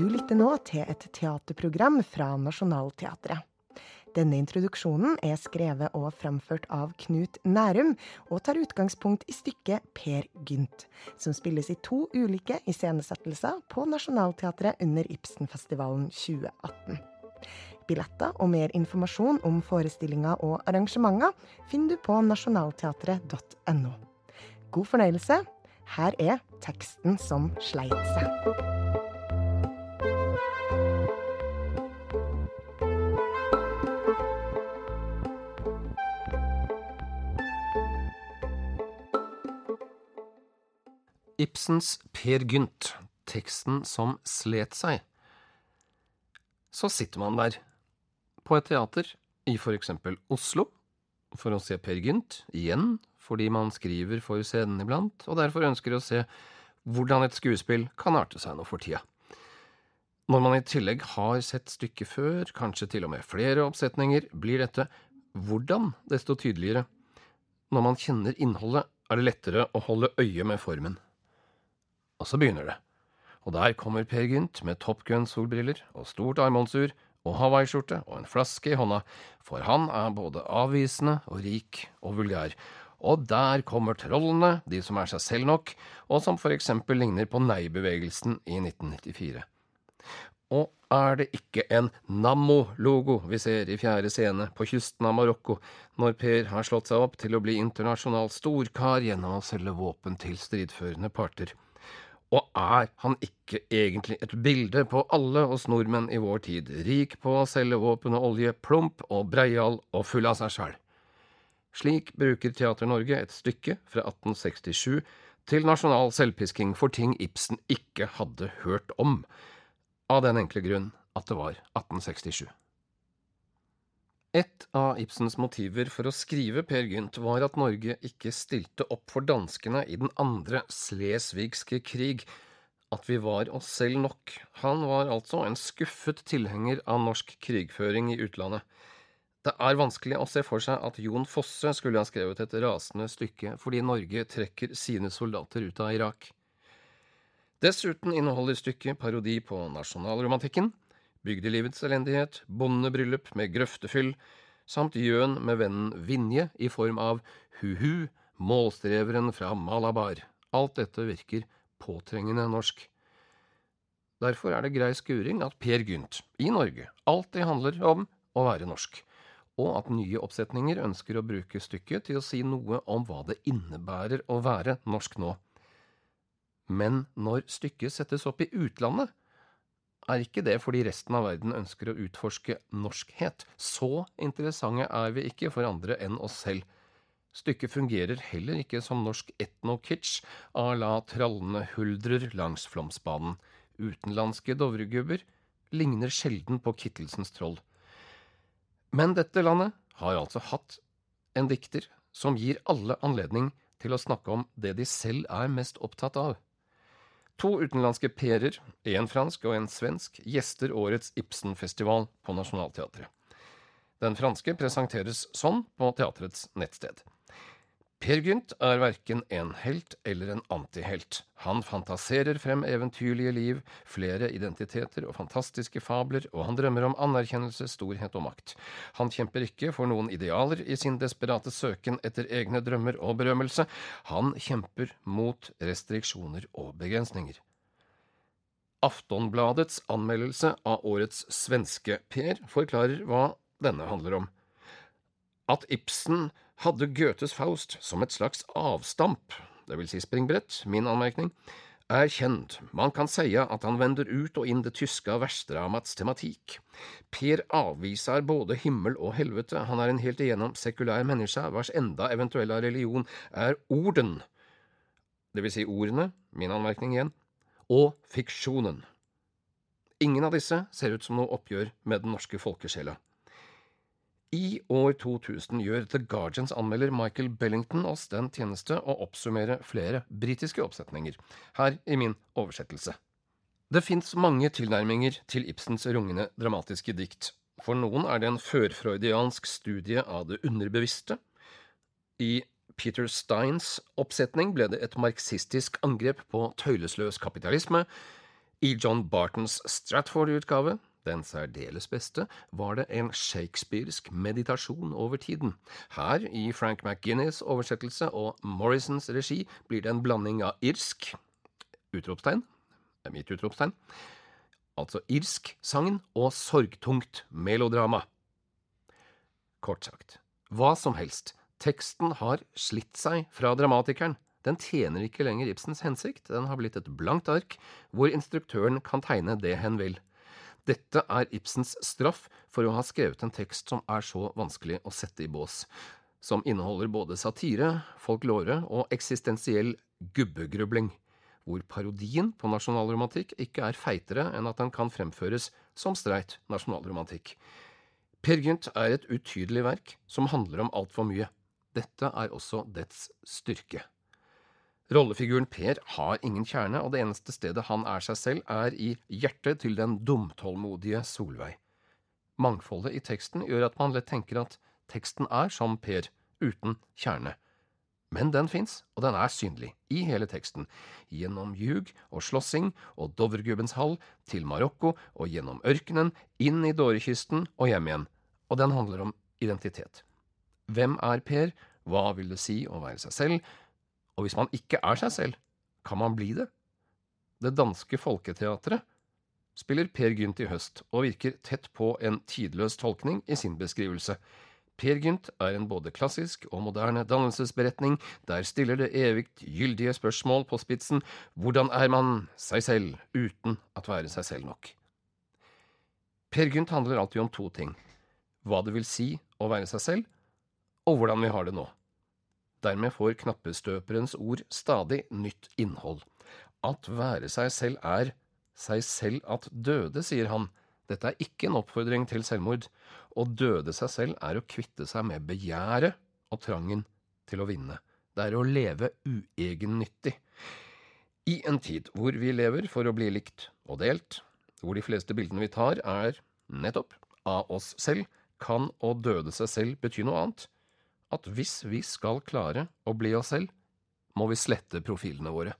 Du lytter nå til et teaterprogram fra Nationaltheatret. Denne introduksjonen er skrevet og framført av Knut Nærum, og tar utgangspunkt i stykket Per Gynt, som spilles i to ulike iscenesettelser på Nationaltheatret under Ibsenfestivalen 2018. Billetter og mer informasjon om forestillinger og arrangementer finner du på nasjonalteatret.no. God fornøyelse. Her er teksten som sleit seg. Ibsens Per Gynt, teksten som slet seg. Så sitter man der, på et teater i for eksempel Oslo, for å se Per Gynt igjen, fordi man skriver for scenen iblant, og derfor ønsker å se hvordan et skuespill kan arte seg nå for tida. Når man i tillegg har sett stykket før, kanskje til og med flere oppsetninger, blir dette hvordan desto tydeligere. Når man kjenner innholdet, er det lettere å holde øye med formen. Og så begynner det. Og der kommer Per Gynt med Top Gun-solbriller og stort armbåndsur og hawaiiskjorte og en flaske i hånda, for han er både avvisende og rik og vulgær. Og der kommer trollene, de som er seg selv nok, og som eksempel ligner på Nei-bevegelsen i 1994. Og er det ikke en Nammo-logo vi ser i fjerde scene på kysten av Marokko, når Per har slått seg opp til å bli internasjonal storkar gjennom å selge våpen til stridførende parter? Og er han ikke egentlig et bilde på alle oss nordmenn i vår tid, rik på å selge våpen og olje, plump og breial og full av seg sjæl? Slik bruker Teater Norge et stykke fra 1867 til nasjonal selvpisking for ting Ibsen ikke hadde hørt om, av den enkle grunn at det var 1867. Et av Ibsens motiver for å skrive Per Gynt var at Norge ikke stilte opp for danskene i den andre slesvigske krig, at vi var oss selv nok. Han var altså en skuffet tilhenger av norsk krigføring i utlandet. Det er vanskelig å se for seg at Jon Fosse skulle ha skrevet et rasende stykke fordi Norge trekker sine soldater ut av Irak. Dessuten inneholder stykket parodi på nasjonalromantikken, bygdelivets elendighet, bondebryllup med grøftefyll, samt gjøn med vennen Vinje i form av Hu-Hu, målstreveren fra Malabar. Alt dette virker påtrengende norsk. Derfor er det grei skuring at Per Gynt, i Norge, alltid handler om å være norsk, og at nye oppsetninger ønsker å bruke stykket til å si noe om hva det innebærer å være norsk nå. Men når stykket settes opp i utlandet, er ikke det fordi resten av verden ønsker å utforske norskhet. Så interessante er vi ikke for andre enn oss selv. Stykket fungerer heller ikke som norsk etno-kitsch à la trallende huldrer langs Flåmsbanen. Utenlandske Dovregubber ligner sjelden på Kittelsens troll. Men dette landet har altså hatt en dikter som gir alle anledning til å snakke om det de selv er mest opptatt av. To utenlandske p-er, én fransk og en svensk, gjester årets Ibsen-festival på Nationaltheatret. Den franske presenteres sånn på teatrets nettsted. Per Gynt er verken en helt eller en antihelt. Han fantaserer frem eventyrlige liv, flere identiteter og fantastiske fabler, og han drømmer om anerkjennelse, storhet og makt. Han kjemper ikke for noen idealer i sin desperate søken etter egne drømmer og berømmelse. Han kjemper mot restriksjoner og begrensninger. Aftonbladets anmeldelse av årets svenske Per forklarer hva denne handler om. At Ibsen hadde Goethes Faust som et slags avstamp, det vil si springbrett, min anmerkning, er kjent, man kan seie at han vender ut og inn det tyske versdramats tematikk. Per avviser både himmel og helvete, han er en helt igjennom sekulær menneske, vars enda eventuelle religion er orden, det vil si ordene, min anmerkning igjen, og fiksjonen. Ingen av disse ser ut som noe oppgjør med den norske folkesjela. I år 2000 gjør The Guardians anmelder Michael Bellington oss den tjeneste å oppsummere flere britiske oppsetninger, her i min oversettelse. Det fins mange tilnærminger til Ibsens rungende dramatiske dikt. For noen er det en førfreudiansk studie av det underbevisste. I Peter Steins oppsetning ble det et marxistisk angrep på tøylesløs kapitalisme. I John Bartons Stratford-utgave, den særdeles beste, var det en shakespearsk meditasjon over tiden. Her, i Frank McGinnis oversettelse og Morrisons regi, blir det en blanding av irsk utropstegn, mitt utropstegn, altså irsk sagn og sorgtungt melodrama. Kort sagt, hva som helst, teksten har slitt seg fra dramatikeren. Den tjener ikke lenger Ibsens hensikt, den har blitt et blankt ark hvor instruktøren kan tegne det hen vil. Dette er Ibsens straff for å ha skrevet en tekst som er så vanskelig å sette i bås, som inneholder både satire, folklore og eksistensiell gubbegrubling hvor parodien på nasjonalromantikk ikke er feitere enn at den kan fremføres som streit nasjonalromantikk. Per Gynt er et utydelig verk som handler om altfor mye. Dette er også dets styrke. Rollefiguren Per har ingen kjerne, og det eneste stedet han er seg selv, er i hjertet til den dumtålmodige Solveig. Mangfoldet i teksten gjør at man lett tenker at teksten er som Per, uten kjerne. Men den fins, og den er synlig, i hele teksten, gjennom ljug og slåssing og Dovregubbens hall, til Marokko og gjennom ørkenen, inn i Dårekysten og hjem igjen, og den handler om identitet. Hvem er Per, hva vil det si å være seg selv, og hvis man ikke er seg selv, kan man bli det? Det danske folketeatret spiller Per Gynt i høst, og virker tett på en tidløs tolkning i sin beskrivelse. Per Gynt er en både klassisk og moderne dannelsesberetning, der stiller det evigt gyldige spørsmål på spitsen hvordan er man seg selv uten at være seg selv nok? Per Gynt handler alltid om to ting, hva det vil si å være seg selv, og hvordan vi har det nå. Dermed får knappestøperens ord stadig nytt innhold. At være seg selv er seg selv at døde, sier han, dette er ikke en oppfordring til selvmord. Å døde seg selv er å kvitte seg med begjæret og trangen til å vinne. Det er å leve uegennyttig. I en tid hvor vi lever for å bli likt og delt, hvor de fleste bildene vi tar er nettopp av oss selv, kan å døde seg selv bety noe annet. At hvis vi skal klare å bli oss selv, må vi slette profilene våre.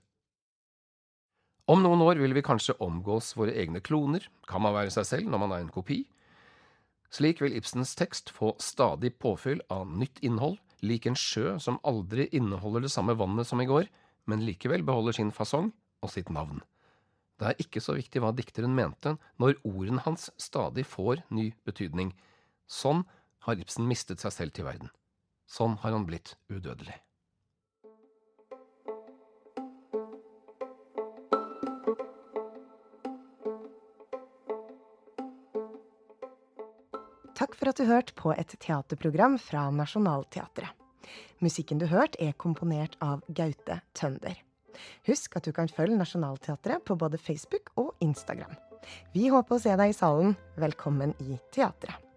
Om noen år vil vi kanskje omgås våre egne kloner, kan man være seg selv når man er en kopi? Slik vil Ibsens tekst få stadig påfyll av nytt innhold, lik en sjø som aldri inneholder det samme vannet som i går, men likevel beholder sin fasong og sitt navn. Det er ikke så viktig hva dikteren mente når ordene hans stadig får ny betydning. Sånn har Ibsen mistet seg selv til verden. Sånn har han blitt udødelig. Takk for at du hørte på et teaterprogram fra Nationaltheatret. Musikken du hørte, er komponert av Gaute Tønder. Husk at du kan følge Nationaltheatret på både Facebook og Instagram. Vi håper å se deg i salen. Velkommen i teatret.